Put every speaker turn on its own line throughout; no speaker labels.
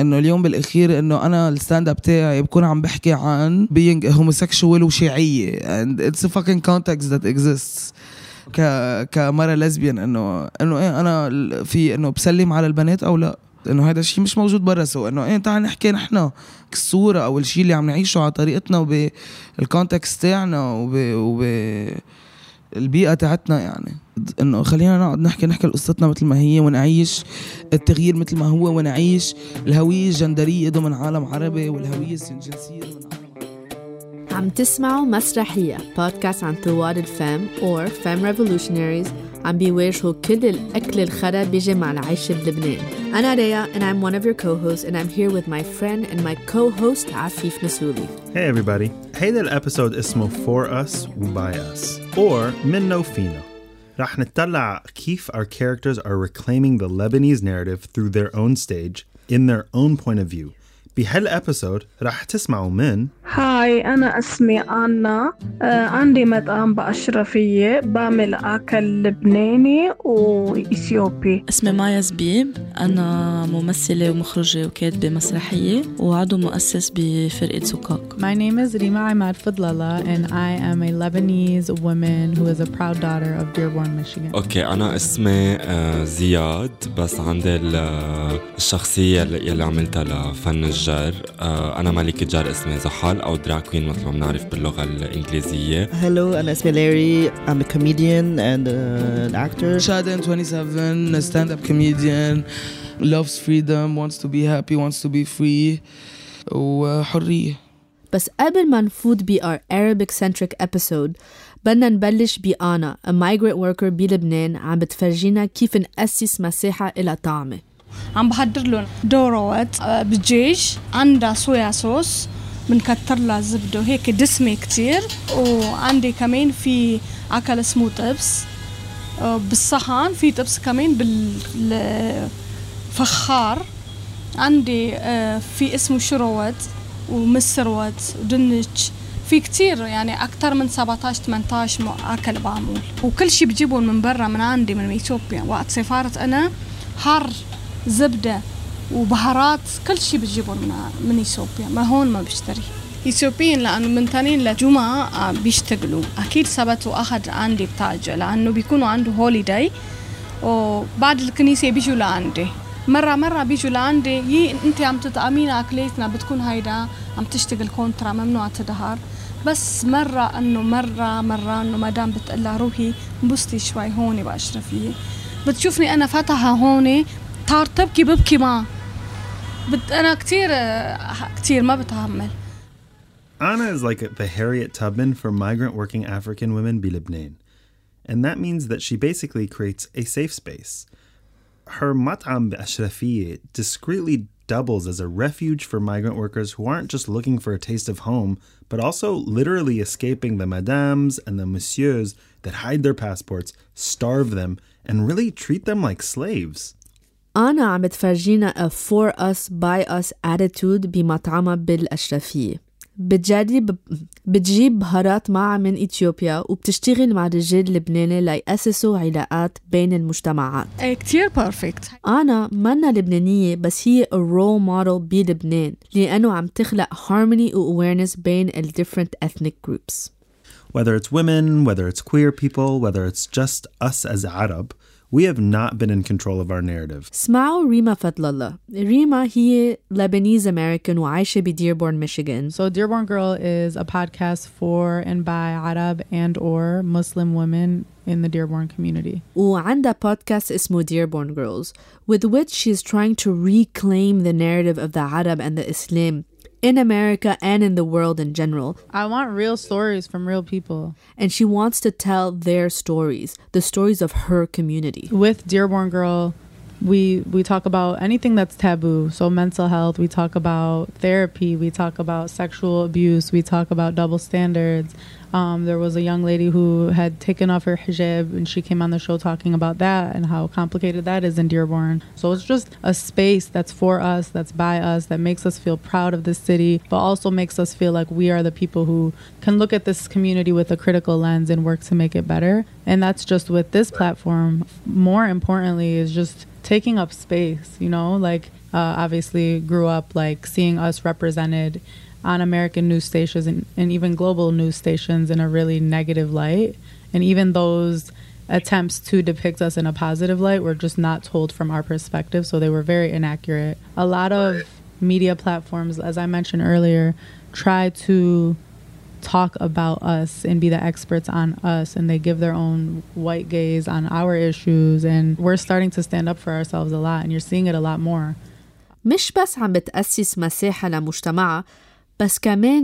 إنه اليوم بالأخير إنه أنا ال stand up تاعي بكون عم بحكي عن being homosexual وشيعية. And it's a fucking context that ك كمرة lesbian إنه إنه إيه أنا في إنه بسلم على البنات أو لا؟ إنه هذا الشيء مش موجود برا so إنه إيه تعال نحكي نحن الصورة أو الشيء اللي عم نعيشه على طريقتنا وبال context تاعنا وب, وب البيئة تاعتنا يعني. إنه خلينا نقعد نحكي نحكي قصتنا مثل ما هي ونعيش التغيير مثل ما هو ونعيش الهوية الجندرية ضمن عالم عربي والهوية الجنسيه ضمن عالم
عم تسمعوا مسرحية بودكاست عن ثوار الفام or Femme Revolutionaries. عم بيواجهوا كل الأكل الخرا بيجي مع العيش بلبنان. أنا ريا and I'm one of your co-hosts and I'm here with my friend and my co-host عفيف نسولي.
Hey everybody. هيدا الأبيسود اسمه For Us و By Us. or منه فينا. رح نتطلع كيف our characters are reclaiming the Lebanese narrative through their own stage in their own point of view. بهالابيسود رح تسمعوا من
هاي أنا اسمي أنا. آه عندي مطعم بأشرفية بعمل أكل لبناني وإثيوبي.
اسمي مايا زبيب. أنا ممثلة ومخرجة وكاتبة مسرحية وعضو مؤسس بفرقة سكاك
My name is Rima Ahmad Fadlala, and I am a Lebanese woman who is a proud daughter of Dearborn, Michigan.
okay أنا اسمي آه، زياد بس عندي آه، الشخصية اللي عملتها لفن الجر آه، أنا ملكة الجر اسمي زحل أو drag queen مثل ما بنعرف باللغة الإنجليزية.
hello أنا اسمي ليري I'm comedian and actor
شادن 27 stand up comedian loves freedom wants to be happy wants to be free وحرية.
بس قبل ما نفوت ب our Arabic centric episode بدنا نبلش بآنا a migrant worker بلبنان عم بتفرجينا كيف نأسس مساحة إلى طعمة.
عم بحضر لهم دوروت آه، بالدجاج عندها صويا صوص بنكتر لها زبده هيك دسمه كتير وعندي كمان في اكل اسمه طبس بالصحن في طبس كمان بالفخار عندي في اسمه شروت ومسروت ودنش في كتير يعني أكتر من 17 18 م- أكل بعمل وكل شي بجيبهم من برا من عندي من إثيوبيا وقت سافرت أنا حر زبدة وبهارات كل شي بتجيبهم من من إثيوبيا. ما هون ما بشتري. إثيوبيين لأنه من تانين لجمعة آه، بيشتغلوا. أكيد سبت وأحد عندي بتاجة لأنه بيكونوا عنده هوليداي وبعد الكنيسة بيجوا لعندي. مرة مرة بيجوا لعندي يي أنت عم تطعمينا أكلاتنا بتكون هيدا عم تشتغل كونترا ممنوع تظهر بس مرة إنه مرة مرة إنه مدام بتقلها روحي انبسطي شوي هون بأشرفية بتشوفني أنا فاتحة هون صار تبكي ببكي معها بت انا كتير كتير ما بتحمل
Anna is like the Harriet Tubman for migrant working African women be Lebanon. And that means that she basically creates a safe space. Her mat'am be'ashrafiyeh discreetly doubles as a refuge for migrant workers who aren't just looking for a taste of home, but also literally escaping the madames and the messieurs that hide their passports, starve them, and really treat them like slaves.
أنا عم تفرجينا a for us by us attitude بمطعمها بالأشرفية. بتجرب بتجيب بهارات معها من إثيوبيا وبتشتغل مع رجال لبناني ليأسسوا علاقات بين المجتمعات.
إيه كتير بيرفكت
أنا منا لبنانية بس هي a role model بلبنان لأنه عم تخلق harmony و awareness بين ال different ethnic groups.
Whether it's women, whether it's queer people, whether it's just us as Arab, we have not been in control of our narrative.
اسمعوا ريما فضل الله ريما هي Lebanese American وعايشة بديربورن ميشيغان
So Dearborn Girl is a podcast for and by Arab and or Muslim women in the Dearborn community.
وعندها بودكاست اسمه Dearborn Girls with which she is trying to reclaim the narrative of the Arab and the Islam in America and in the world in general
I want real stories from real people.
and she wants to tell their stories the stories of her community
With Dearborn Girl, we we talk about anything that's taboo. So mental health, we talk about therapy, we talk about sexual abuse, we talk about double standards. Um, there was a young lady who had taken off her hijab and she came on the show talking about that and how complicated that is in Dearborn. So it's just a space that's for us, that's by us, that makes us feel proud of this city, but also makes us feel like we are the people who can look at this community with a critical lens and work to make it better. And that's just with this platform. More importantly, is just taking up space, you know, like uh, obviously grew up like seeing us represented on American news stations and, and even global news stations in a really negative light. And even those attempts to depict us in a positive light were just not told from our perspective. So they were very inaccurate. A lot of media platforms, as I mentioned earlier, try to talk about us and be the experts on us and they give their own white gaze on our issues and we're starting to stand up for ourselves a lot and you're seeing it a lot more
مش بس عم بتأسس مساحة لمجتمعها but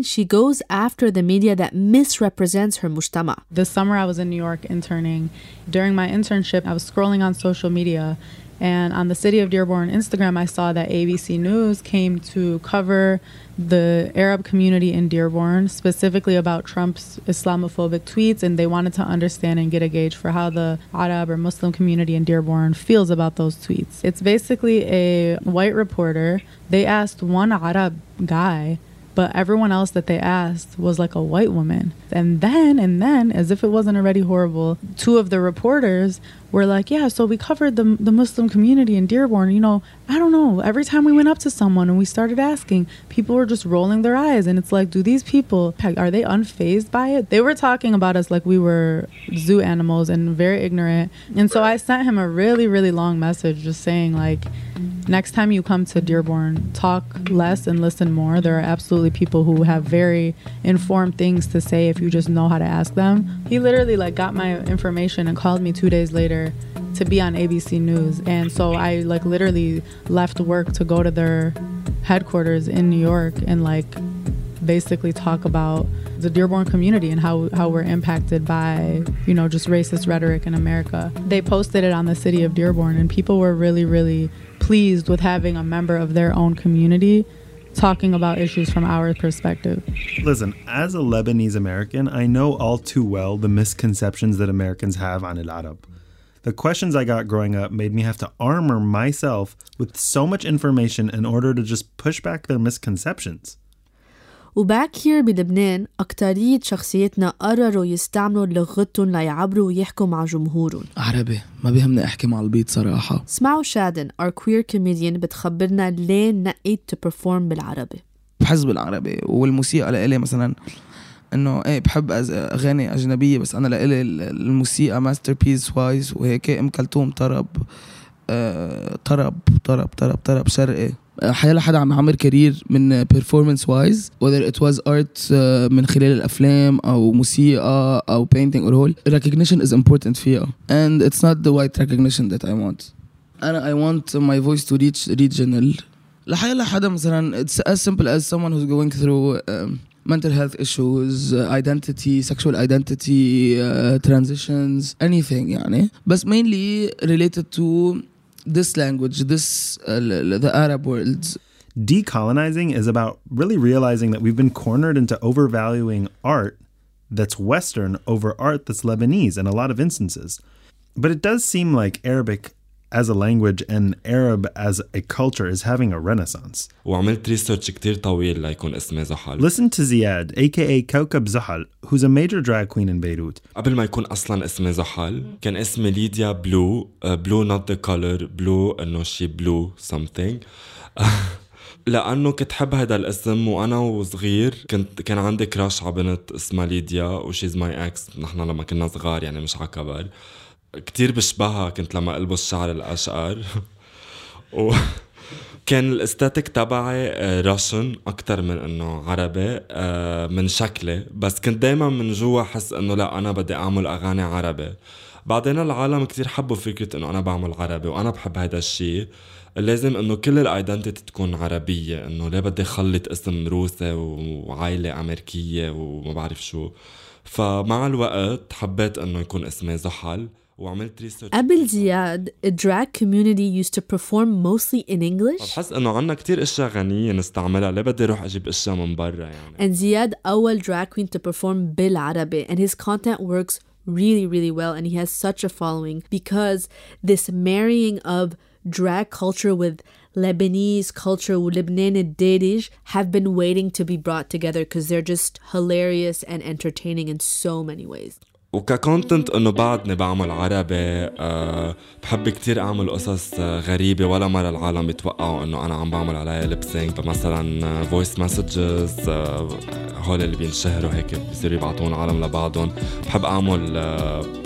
she goes after the media that misrepresents her mujtama.
This summer, I was in New York interning. During my internship, I was scrolling on social media, and on the City of Dearborn Instagram, I saw that ABC News came to cover the Arab community in Dearborn, specifically about Trump's Islamophobic tweets, and they wanted to understand and get a gauge for how the Arab or Muslim community in Dearborn feels about those tweets. It's basically a white reporter. They asked one Arab guy but everyone else that they asked was like a white woman. And then, and then, as if it wasn't already horrible, two of the reporters were like, "Yeah, so we covered the the Muslim community in Dearborn. You know, I don't know. Every time we went up to someone and we started asking, people were just rolling their eyes, and it's like, do these people are they unfazed by it? They were talking about us like we were zoo animals and very ignorant. And so I sent him a really, really long message, just saying like." next time you come to Dearborn, talk less and listen more. There are absolutely people who have very informed things to say if you just know how to ask them. He literally like got my information and called me 2 days later to be on ABC News. And so I like literally left work to go to their headquarters in New York and like basically talk about the Dearborn community and how, how we're impacted by, you know, just racist rhetoric in America. They posted it on the city of Dearborn and people were really, really pleased with having a member of their own community talking about issues from our perspective.
Listen, as a Lebanese American, I know all too well the misconceptions that Americans have on Al Arab. The questions I got growing up made me have to armor myself with so much information in order to just push back their misconceptions.
وباك هير بلبنان أكترية شخصيتنا قرروا يستعملوا لغتهم ليعبروا ويحكوا مع جمهورهم
عربي ما بيهمني احكي مع البيت صراحة
اسمعوا شادن our queer comedian بتخبرنا ليه نقيت to perform بالعربي
بحس بالعربي والموسيقى لإلي مثلا انه إيه بحب اغاني اجنبيه بس أنا لإلي الموسيقى masterpiece wise وهيك ام كلثوم طرب آه طرب طرب طرب طرب شرقي حيلا حدا عم يعمر career من performance wise whether it was art من خلال الافلام أو موسيقى أو painting or whole recognition is important فيها and it's not the white recognition that I want أنا I want my voice to reach regional لحيلا حدا مثلا it's as simple as someone who's going through um, mental health issues, uh, identity, sexual identity, uh, transitions, anything يعني. But mainly related to this language, this uh, the Arab world.
Decolonizing is about really realizing that we've been cornered into overvaluing art that's Western over art that's Lebanese in a lot of instances. But it does seem like Arabic as a language and Arab as a culture is having a renaissance.
وعملت ريسيرش كتير طويل ليكون اسمي زحل.
Listen to Ziad, aka Kaukab Zahal, who's a major drag queen in Beirut.
قبل ما يكون اصلا اسمي زحل كان اسمي ليديا بلو بلو not the color بلو انه شي بلو something لانه كنت حب هذا الاسم وانا وصغير كنت كان عندي كراش على بنت اسمها ليديا وشيز ماي اكس نحن لما كنا صغار يعني مش على كبر كتير بشبهها كنت لما ألبس شعر الأشقر. و كان ال aesthetic تبعي Russian أكثر من إنه عربي من شكلي. بس كنت دايما من جوا أحس إنه لا أنا بدي أعمل أغاني عربي. بعدين العالم كتير حبوا فكرة إنه أنا بعمل عربي وأنا بحب هذا الشيء لازم إنه كل ال identity تكون عربية إنه ليه بدي خلط اسم روسي وعائلة أمريكية وما بعرف شو. فمع الوقت حبيت إنه يكون اسمي زحل. وعملت ريسيرش
قبل زياد drag community used to perform mostly in English
بحس انه عنا كتير اشياء غنية نستعملها ليه بدي اروح اجيب اشياء من برا يعني
and زياد أول drag queen to perform بالعربي and his content works really really well and he has such a following because this marrying of drag culture with Lebanese culture ولبنان الدارج have been waiting to be brought together because they're just hilarious and entertaining in so many ways.
وككونتنت إنه بعدني بعمل عربي أه بحب كتير أعمل قصص آه، غريبة ولا مرة العالم بيتوقعوا إنه أنا عم بعمل عليها lip-syncing مثلا voice messages هول اللي بينشهروا هيك بيصيروا يبعتون عالم لبعضهم بحب أعمل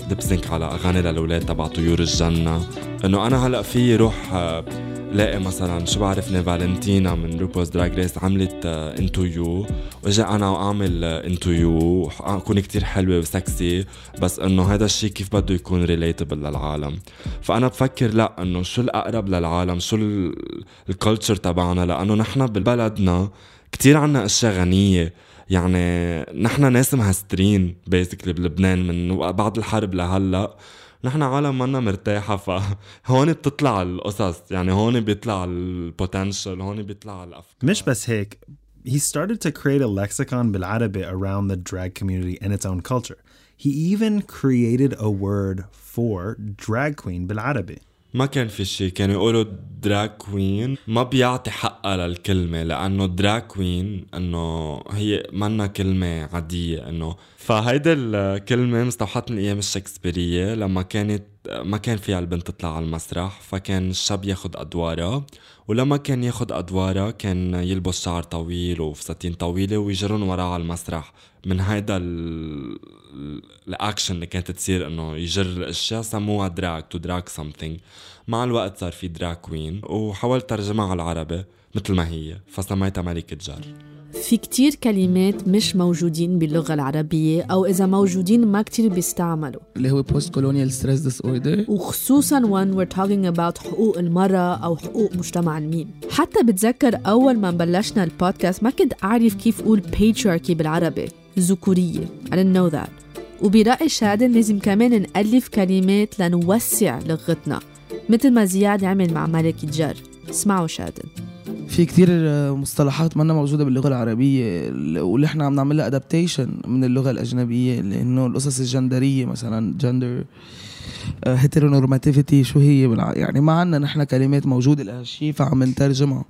lip-syncing على أغاني للأولاد تبع طيور الجنة. إنه أنا هلأ في روح أه لاقي مثلا شو بعرفني فالنتينا من RuPaul's Drag Race عملت Into آه، You واجي أنا واعمل Into You اكون كتير حلوة وسكسي بس إنه هذا الشيء كيف بده يكون relatable للعالم؟ فأنا بفكر لا إنه شو الأقرب للعالم؟ شو ال culture تبعنا؟ لأنه نحن ببلدنا كتير عنا أشياء غنية. يعني نحن ناس مهسترين basically بلبنان من بعد الحرب لهلأ. نحن عالم منا مرتاحة فهون بتطلع القصص يعني هون بيطلع ال potential هون بيطلع الأفكار
مش بس هيك he started to create a lexicon بالعربي around the drag community and its own culture. He even created a word for drag queen بالعربي.
ما كان في شيء كانوا يقولوا drag queen ما بيعطي حقها للكلمة لأنه drag queen إنه هي منا كلمة عادية إنه. فهيدي الكلمة مستوحاة من الأيام الشكسبيرية لما كانت ما كان فيها البنت تطلع على المسرح فكان الشاب ياخد أدوارها ولما كان ياخد أدوارها كان يلبس شعر طويل وفساتين طويلة ويجرون وراه على المسرح. من هيدا الأكشن اللي كانت تصير إنه يجر الأشياء سموها drag to drag something مع الوقت صار في drag queen وحاولت ترجمها على العربي مثل ما هي فسميتها ملكة جر.
في كتير كلمات مش موجودين باللغة العربية أو إذا موجودين ما كتير بيستعملوا.
اللي هو post colonial stress disorder.
وخصوصا when we're talking about حقوق المرأة أو حقوق مجتمع الميم حتى بتذكر أول ما بلشنا البودكاست ما كنت أعرف كيف أقول patriarchy بالعربي. ذكورية. I didn't know that. وبرأي شادن لازم كمان نألف كلمات لنوسع لغتنا. مثل ما زياد عمل مع ملكة جر اسمعوا شادن.
في كتير مصطلحات منا موجودة باللغة العربية واللي إحنا عم نعملها adaptation من اللغة الأجنبية لأنه القصص الجندرية مثلا جندر heteronormativity شو هي. يعني ما عنا نحن كلمات موجودة لهالشي فعم نترجمها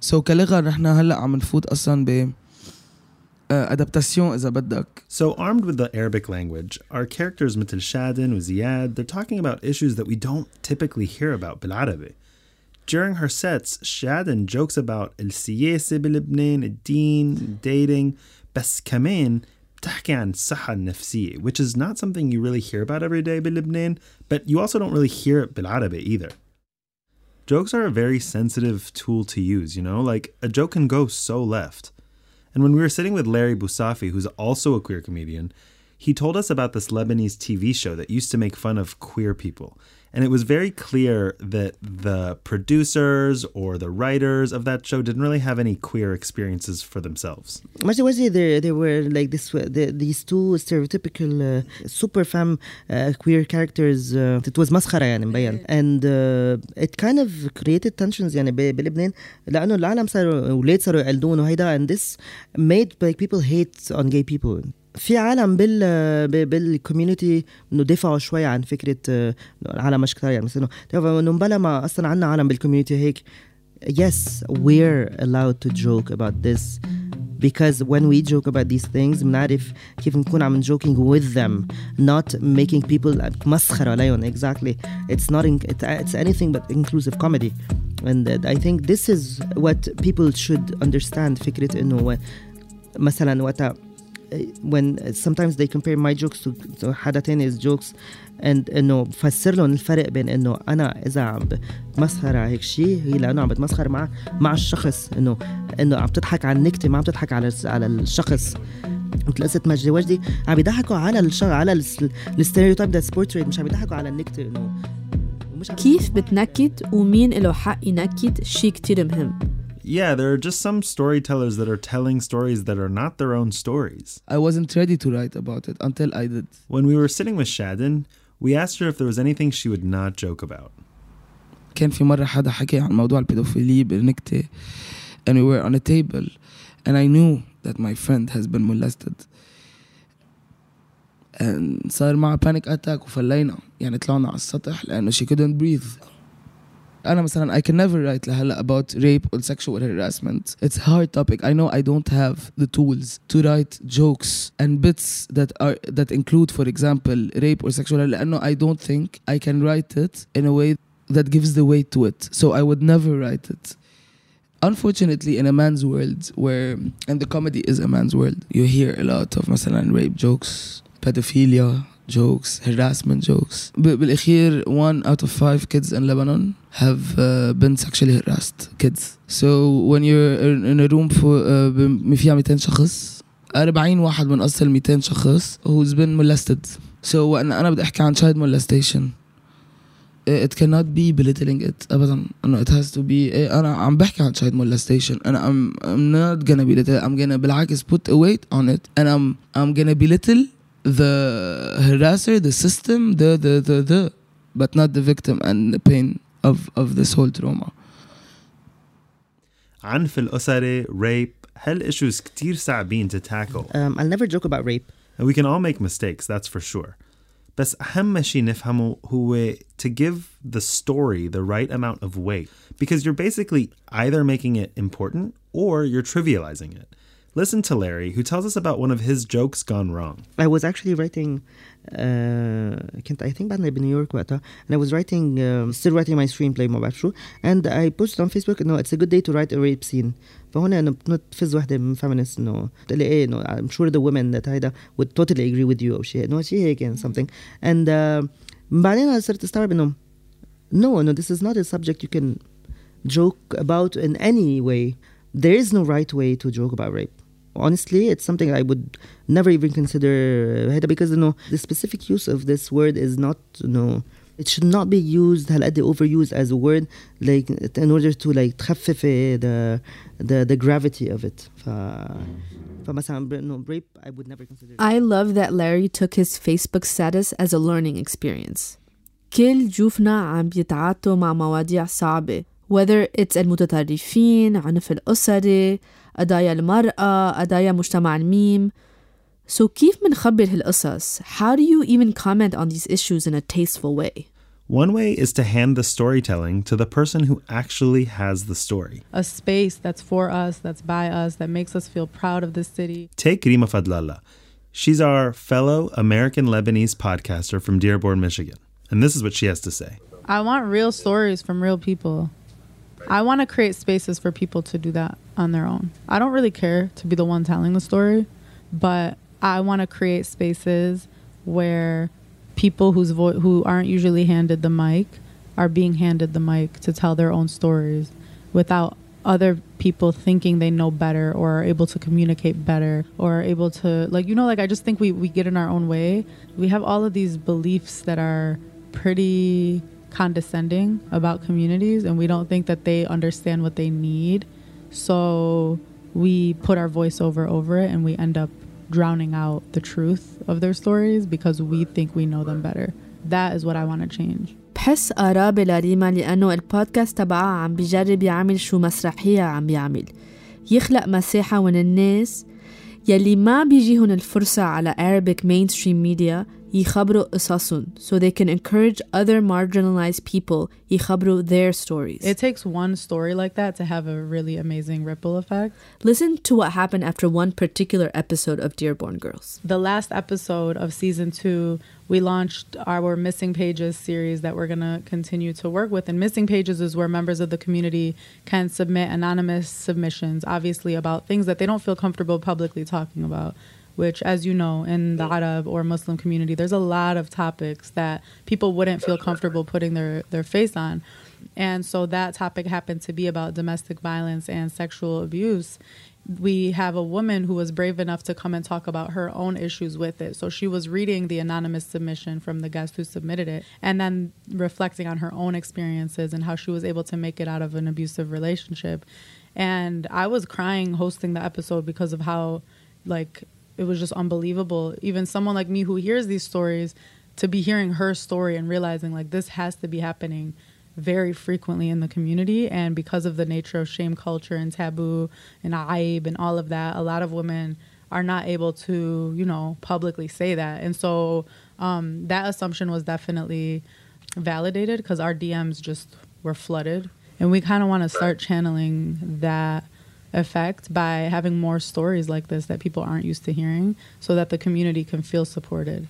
so so كلغة نحن هلأ عم نفوت أصلا ب adaptation إذا بدك.
So armed with the Arabic language, our characters مثل شادن وزياد, they're talking about issues that we don't typically hear about بالعربي. During her sets, Shadden jokes about السياسة بلبنان, الدين, dating, بس كمان بتحكي عن الصحة النفسية, which is not something you really hear about every day بلبنان, but you also don't really hear it بالعربي either. Jokes are a very sensitive tool to use, you know? Like, a joke can go so left. And when we were sitting with Larry Bousafi, who's also a queer comedian, he told us about this Lebanese TV show that used to make fun of queer people. And it was very clear that the producers or the writers of that show didn't really have any queer experiences for themselves.
Mostly, there, there were like this, the, these two stereotypical uh, super femme uh, queer characters. Uh, it was مسخرة يعني مبين. And uh, it kind of created tensions يعني بلبنان لأنه العالم صاروا أولاد صاروا يقلدون وهيدا and this made like people hate on gay people. في عالم بال بالكوميونتي انه دفعوا شوي عن فكره العالم مش كثير يعني مثلا انه مبلا ما أصلا عندنا عالم بالكوميونتي هيك yes we're allowed to joke about this because when we joke about these things بنعرف كيف نكون عم joking with them not making people مسخرة عليهم exactly it's not it's anything but inclusive comedy and I think this is what people should understand فكرة انه مثلا وقتها when sometimes they compare my jokes to, to حدا تاني's jokes and انه بفسر لهم الفرق بين إنه أنا إذا عم بتمسخر على هيك شيء هي لأنه عم بتمسخر مع مع الشخص إنه إنه عم تضحك على النكتة ما عم تضحك على على الشخص. مثل قصه مجدي وجدي عم بيضحكوا على الش... على ال stereotype that's portrayed مش عم بيضحكوا على النكتة إنه
كيف بتنكت ومين له حق ينكت شيء كتير مهم.
yeah, there are just some storytellers that are telling stories that are not their own stories.
I wasn't ready to write about it until I did.
When we were sitting with Shadin, we asked her if there was anything she would not joke about.
كان في مرة حدا حكي عن موضوع البيدوفيلية بنكتة and we were on a table and I knew that my friend has been molested and صار معها panic attack وفلينا يعني طلعنا على السطح لأنه she couldn't breathe أنا مثلا I can never write لهلا about rape or sexual harassment. It's a hard topic. I know I don't have the tools to write jokes and bits that are that include, for example, rape or sexual. لأنه I don't think I can write it in a way that gives the weight to it. So I would never write it. Unfortunately, in a man's world, where and the comedy is a man's world, you hear a lot of مثلا rape jokes, pedophilia jokes, harassment jokes. ب- بالأخير, one out of five kids in Lebanon have uh, been sexually harassed. Kids. So when you're in a room for uh, فيها 200 شخص 40 واحد من أصل 200 شخص who's been molested. So وأن أنا بدي أحكي عن child molestation it cannot be belittling it ابدا انه it has to be إيه أنا عم بحكي عن child molestation أنا I'm, I'm not gonna belittle I'm gonna بالعكس put a weight on it and I'm I'm gonna belittle the harasser the system the the the the but not the victim and the pain of of this whole trauma
عنف الأسري rape هالissues كتير صعبين to tackle
Um, I'll never joke about rape.
and we can all make mistakes that's for sure بس أهم شيء نفهمه هو to give the story the right amount of weight because you're basically either making it important or you're trivializing it. Listen to Larry who tells us about one of his jokes gone wrong.
I was actually writing uh, كنت I think بعدنا بنيو يورك وقتها and I was writing um, still writing my screenplay ما بعرف شو and I posted on Facebook انه it's a good day to write a rape scene فهون انه بتنط فز وحده من feminist انه بتقول لي ايه انه I'm sure the women that هيدا would totally agree with you او شيء انه شيء هيك and something and uh, بعدين أنا صرت استوعب انه no no this is not a subject you can joke about in any way there is no right way to joke about rape honestly it's something I would never even consider هذا because you know the specific use of this word is not you know it should not be used هالقد overused as a word like in order to like تخفف the the the gravity of it ف فمثلا ب- no rape I would never consider
I love that Larry took his Facebook status as a learning experience. كل جوفنا عم بيتعاطوا مع مواضيع صعبة whether it's المتطرفين عنف الأسري قضايا المرأة قضايا مجتمع الميم So كيف منخبر هالقصص؟ How do you even comment on these issues in a tasteful way?
One way is to hand the storytelling to the person who actually has the story.
A space that's for us, that's by us, that makes us feel proud of this city.
Take Rima Fadlallah. She's our fellow American Lebanese podcaster from Dearborn, Michigan. And this is what she has to say.
I want real stories from real people. I want to create spaces for people to do that on their own. I don't really care to be the one telling the story, but I want to create spaces where people whose vo- who aren't usually handed the mic are being handed the mic to tell their own stories without other people thinking they know better or are able to communicate better or are able to like you know like I just think we we get in our own way. We have all of these beliefs that are pretty condescending about communities and we don't think that they understand what they need. So we put our voice over over it and we end up drowning out the truth of their stories because we think we know them better. That is what I want to change.
بحس قرابة لريما لأنه البودكاست تبعها عم بيجرب يعمل شو مسرحية عم بيعمل يخلق مساحة وين الناس يلي ما بيجيهن الفرصة على Arabic mainstream media يخبروا قصصهم so they can encourage other marginalized people يخبروا their stories.
It takes one story like that to have a really amazing ripple effect.
Listen to what happened after one particular episode of Dearborn Girls.
The last episode of season two, we launched our Missing Pages series that we're going to continue to work with. And Missing Pages is where members of the community can submit anonymous submissions, obviously, about things that they don't feel comfortable publicly talking about. Which, as you know, in the Arab or Muslim community, there's a lot of topics that people wouldn't feel comfortable putting their, their face on. And so that topic happened to be about domestic violence and sexual abuse we have a woman who was brave enough to come and talk about her own issues with it. So she was reading the anonymous submission from the guest who submitted it and then reflecting on her own experiences and how she was able to make it out of an abusive relationship. And I was crying hosting the episode because of how, like, it was just unbelievable. Even someone like me who hears these stories, to be hearing her story and realizing, like, this has to be happening very frequently in the community and because of the nature of shame culture and taboo and aib and all of that a lot of women are not able to you know publicly say that and so um, that assumption was definitely validated because our dms just were flooded. And we kind of want to start channeling that effect by having more stories like this that people aren't used to hearing so that the community can feel supported.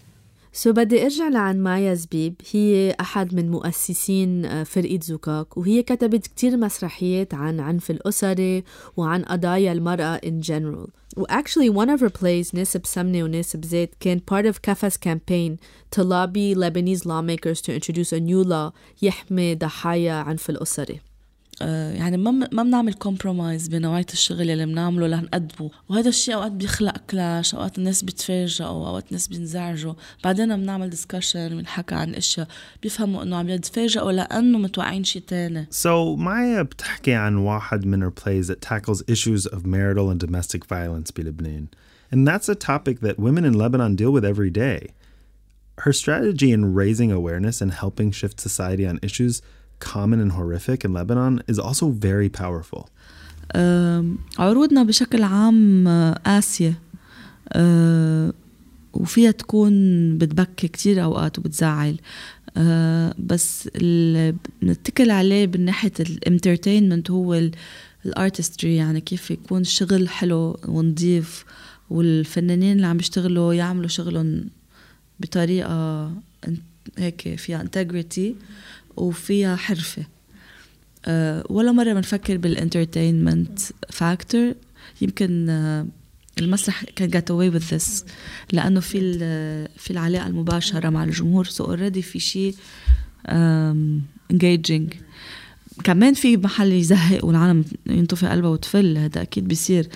سو so بدي ارجع لعن مايا زبيب هي احد من مؤسسين آه، فرقة زوكاك وهي كتبت كتير مسرحيات عن عنف الاسري وعن قضايا المرأة in general و actually one of her plays ناسب سمنة وناسب زيت كان part of كافا's campaign to lobby Lebanese lawmakers to introduce a new law يحمي ضحايا عنف الاسري
آه، يعني ما ما بنعمل compromise بنوعيه الشغل اللي بنعمله لنقدمه وهذا الشيء أوقات بيخلق clash أوقات الناس بتفاجئوا أوقات الناس بينزعجوا بعدين بنعمل ديسكشن بنحكى عن إشياء بيفهموا إنه عم يتفاجئوا لأنه متوقعين شيء تاني
So Maya بتحكي عن واحد من her plays that tackles issues of marital and domestic violence بلبنان. And that's a topic that women in Lebanon deal with every day. Her strategy in raising awareness and helping shift society on issues common and horrific in Lebanon is also very powerful.
عروضنا بشكل عام قاسية. آه، وفيها تكون بتبكي كتير أوقات وبتزعل. آه، بس اللي بنتكل عليه من ناحية ال entertainment هو ال artistry يعني كيف يكون الشغل حلو ونظيف والفنانين اللي عم بيشتغلوا يعملوا شغلهم بطريقة هيك فيها integrity وفيها حرفة. أه ولا مرة بنفكر بال entertainment factor يمكن أه المسرح كان get away with لأنه في في العلاقة المباشرة مع الجمهور. so already في شيء engaging. كمان في محل يزهق والعالم ينطفي قلبها وتفل هذا أكيد بيصير.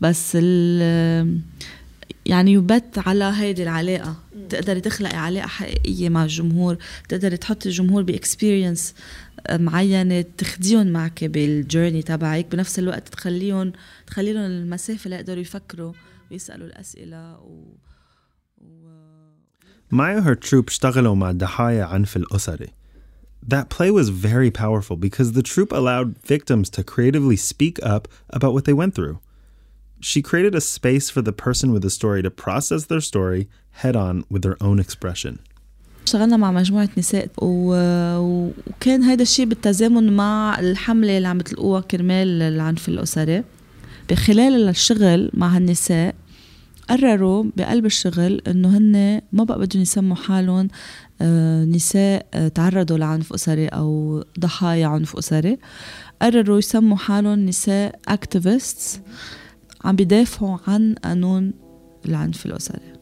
بس ال يعني يبت على هيدي العلاقة تقدري تخلقي علاقة حقيقية مع الجمهور تقدري تحطي الجمهور ب experience معينة تخديهم معك بالجيرني تبعك بنفس الوقت تخليهم تخلي لهم المسافة ليقدروا يفكروا ويسألوا الأسئلة و... و...
Maya her troupe اشتغلوا مع ضحايا عنف الأسري. That play was very powerful because the troupe allowed victims to creatively speak up about what they went through. She created a space for the person with the story to process their story head on with their own expression.
اشتغلنا مع مجموعة نساء و... وكان هذا الشيء بالتزامن مع الحملة اللي عم تلقوها كرمال العنف الأسري. بخلال الشغل مع هالنساء قرروا بقلب الشغل إنه هن ما بقى بدهم يسموا حالهم آه، نساء آه، تعرضوا لعنف أسري أو ضحايا عنف أسري. قرروا يسموا حالهم نساء اكتيفيستس عم بيدافعوا عن قانون العنف الاسري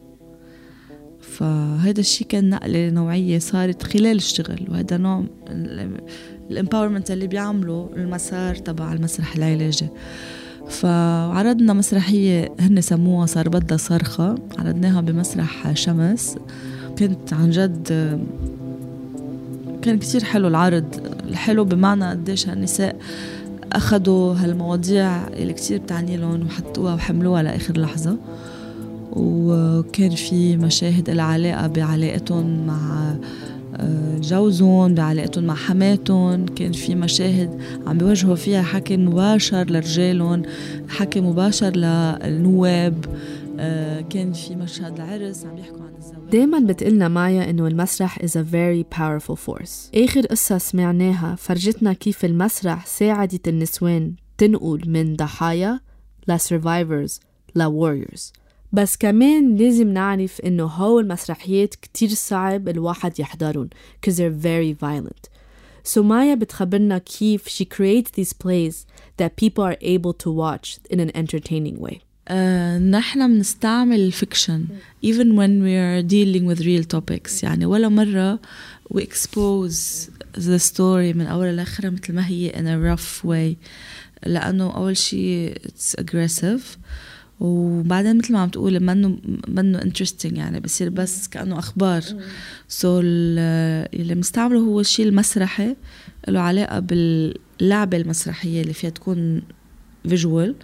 فهذا الشيء كان نقلة نوعية صارت خلال الشغل وهذا نوع الامباورمنت اللي بيعمله المسار تبع المسرح العلاجي. فعرضنا مسرحية هن سموها صار بدها صرخة عرضناها بمسرح شمس. كنت عن جد كان كتير حلو العرض الحلو بمعنى قديش هالنساء أخدوا هالمواضيع اللي كتير بتعني لهم وحطوها وحملوها لآخر لحظة. وكان في مشاهد لها علاقة بعلاقتهم مع آه، جوزهم بعلاقتهم مع حماتهم. كان في مشاهد عم بيوجهوا فيها حكي مباشر لرجالهم حكي مباشر للنواب. كان في مشهد العرس عم يحكوا عن الزواج.
دايما بتقلنا مايا إنه المسرح is a very powerful force. آخر قصة سمعناها فرجتنا كيف المسرح ساعدت النسوان تنقل من ضحايا ل survivors ل warriors. بس كمان لازم نعرف إنه هول المسرحيات كتير صعب الواحد يحضرهم cause they're very violent. So مايا بتخبرنا كيف she creates these plays that people are able to watch in an entertaining way.
آه، نحن بنستعمل الفيكشن even when we are dealing with real topics. يعني ولا مرة we expose the story من أولها لآخرها مثل ما هي in a rough way. لأنه أول شيء it's aggressive. وبعدين مثل ما عم تقول منه منه interesting يعني بصير بس كأنه أخبار. so اللي بنستعمله هو الشيء المسرحي له علاقة باللعبة المسرحية اللي فيها تكون visual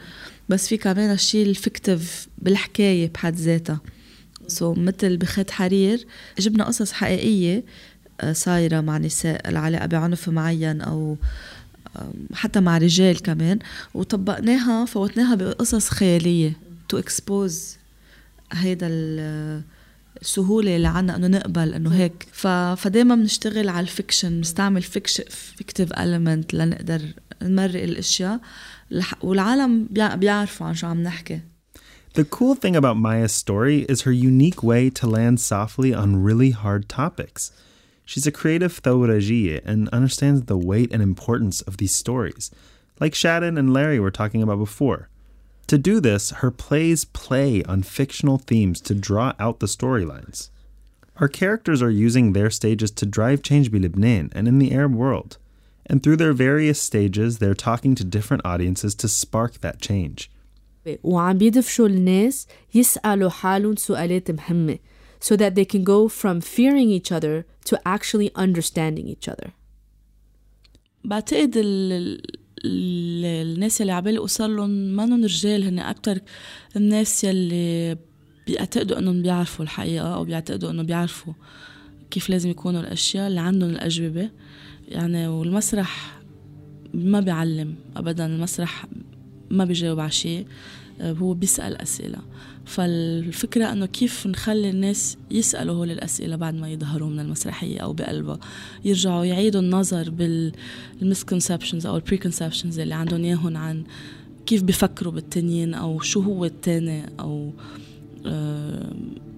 بس في كمان الشيء ال fictive بالحكاية بحد ذاتها. so, مثل بخيط حرير جبنا قصص حقيقية آه، صايرة مع نساء العلاقة بعنف معين أو حتى مع رجال كمان وطبقناها فوتناها بقصص خيالية to expose هيدا ال- السهولة اللي عنا إنه نقبل إنه هيك. ف... فدايما بنشتغل على ال fiction بنستعمل fictive element لنقدر نمرق الأشياء. والعالم بيعرفوا عن شو عم نحكي
The cool thing about Maya's story is her unique way to land softly on really hard topics. She's a creative thawrajiye and understands the weight and importance of these stories, like Shadden and Larry were talking about before. To do this, her plays play on fictional themes to draw out the storylines. Our characters are using their stages to drive change in Lebanon and in the Arab world. And through their various stages, they're talking to different audiences to spark that change.
وعم بيدفشوا الناس يسألوا حالهم سؤالات مهمة so that they can go from fearing each other to actually understanding each other.
بعتقد الناس اللي عبالي اوصل لهم منهم رجال هن اكثر الناس يلي بيعتقدوا انهم بيعرفوا الحقيقه او بيعتقدوا انه بيعرفوا كيف لازم يكونوا الاشياء اللي عندهم الاجوبه يعني والمسرح ما بيعلم ابدا المسرح ما بيجاوب على شيء هو بيسأل أسئلة. فالفكرة أنه كيف نخلي الناس يسألوا هول الأسئلة بعد ما يظهروا من المسرحية أو بقلبها؟ يرجعوا يعيدوا النظر بال misconceptions أو ال preconceptions اللي عندهم إياهم عن كيف بفكروا بالتنين أو شو هو التاني أو آه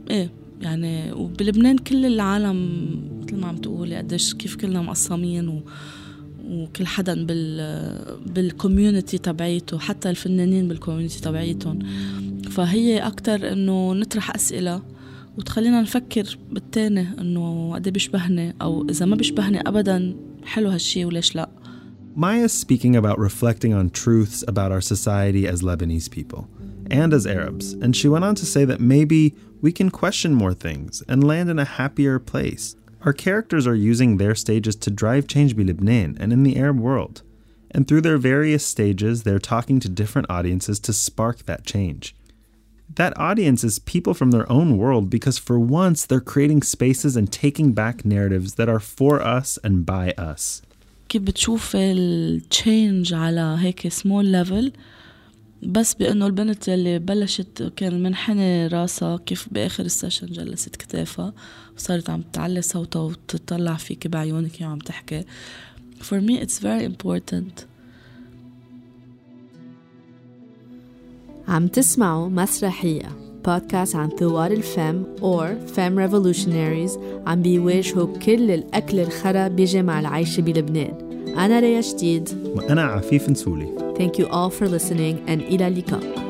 إيه. يعني وبلبنان كل العالم مثل ما عم تقولي قديش كيف كلنا مقسمين و وكل حدا بال بال community تبعيته حتى الفنانين بال community تبعيتهم. فهي أكتر إنه نطرح أسئلة وتخلينا نفكر بالتاني إنه قد بيشبهني أو إذا ما بيشبهني أبدا حلو هالشي وليش لأ.
Maya is speaking about reflecting on truths about our society as Lebanese people and as Arabs, and she went on to say that maybe we can question more things and land in a happier place. Our characters are using their stages to drive change in Lebanon and in the Arab world. And through their various stages, they're talking to different audiences to spark that change. That audience is people from their own world because for once they're creating spaces and taking back narratives that are for us and by us.
كيف بتشوف التشينج على هيك سمول ليفل بس بأنه البنت يلي بلشت كان منحني راسها كيف بآخر السيشن جلست كتافها وصارت عم تعلي صوتها وتطلع فيك بعيونك وعم تحكي. For me it's very important.
عم تسمعوا مسرحية بودكاست عن ثوار الفم or Femme Revolutionaries عم بيواجهوا كل الأكل الخرا بيجي مع العيش بلبنان. أنا ريا جديد
وأنا عفيف نسولي.
Thank you all for listening and Ilalika.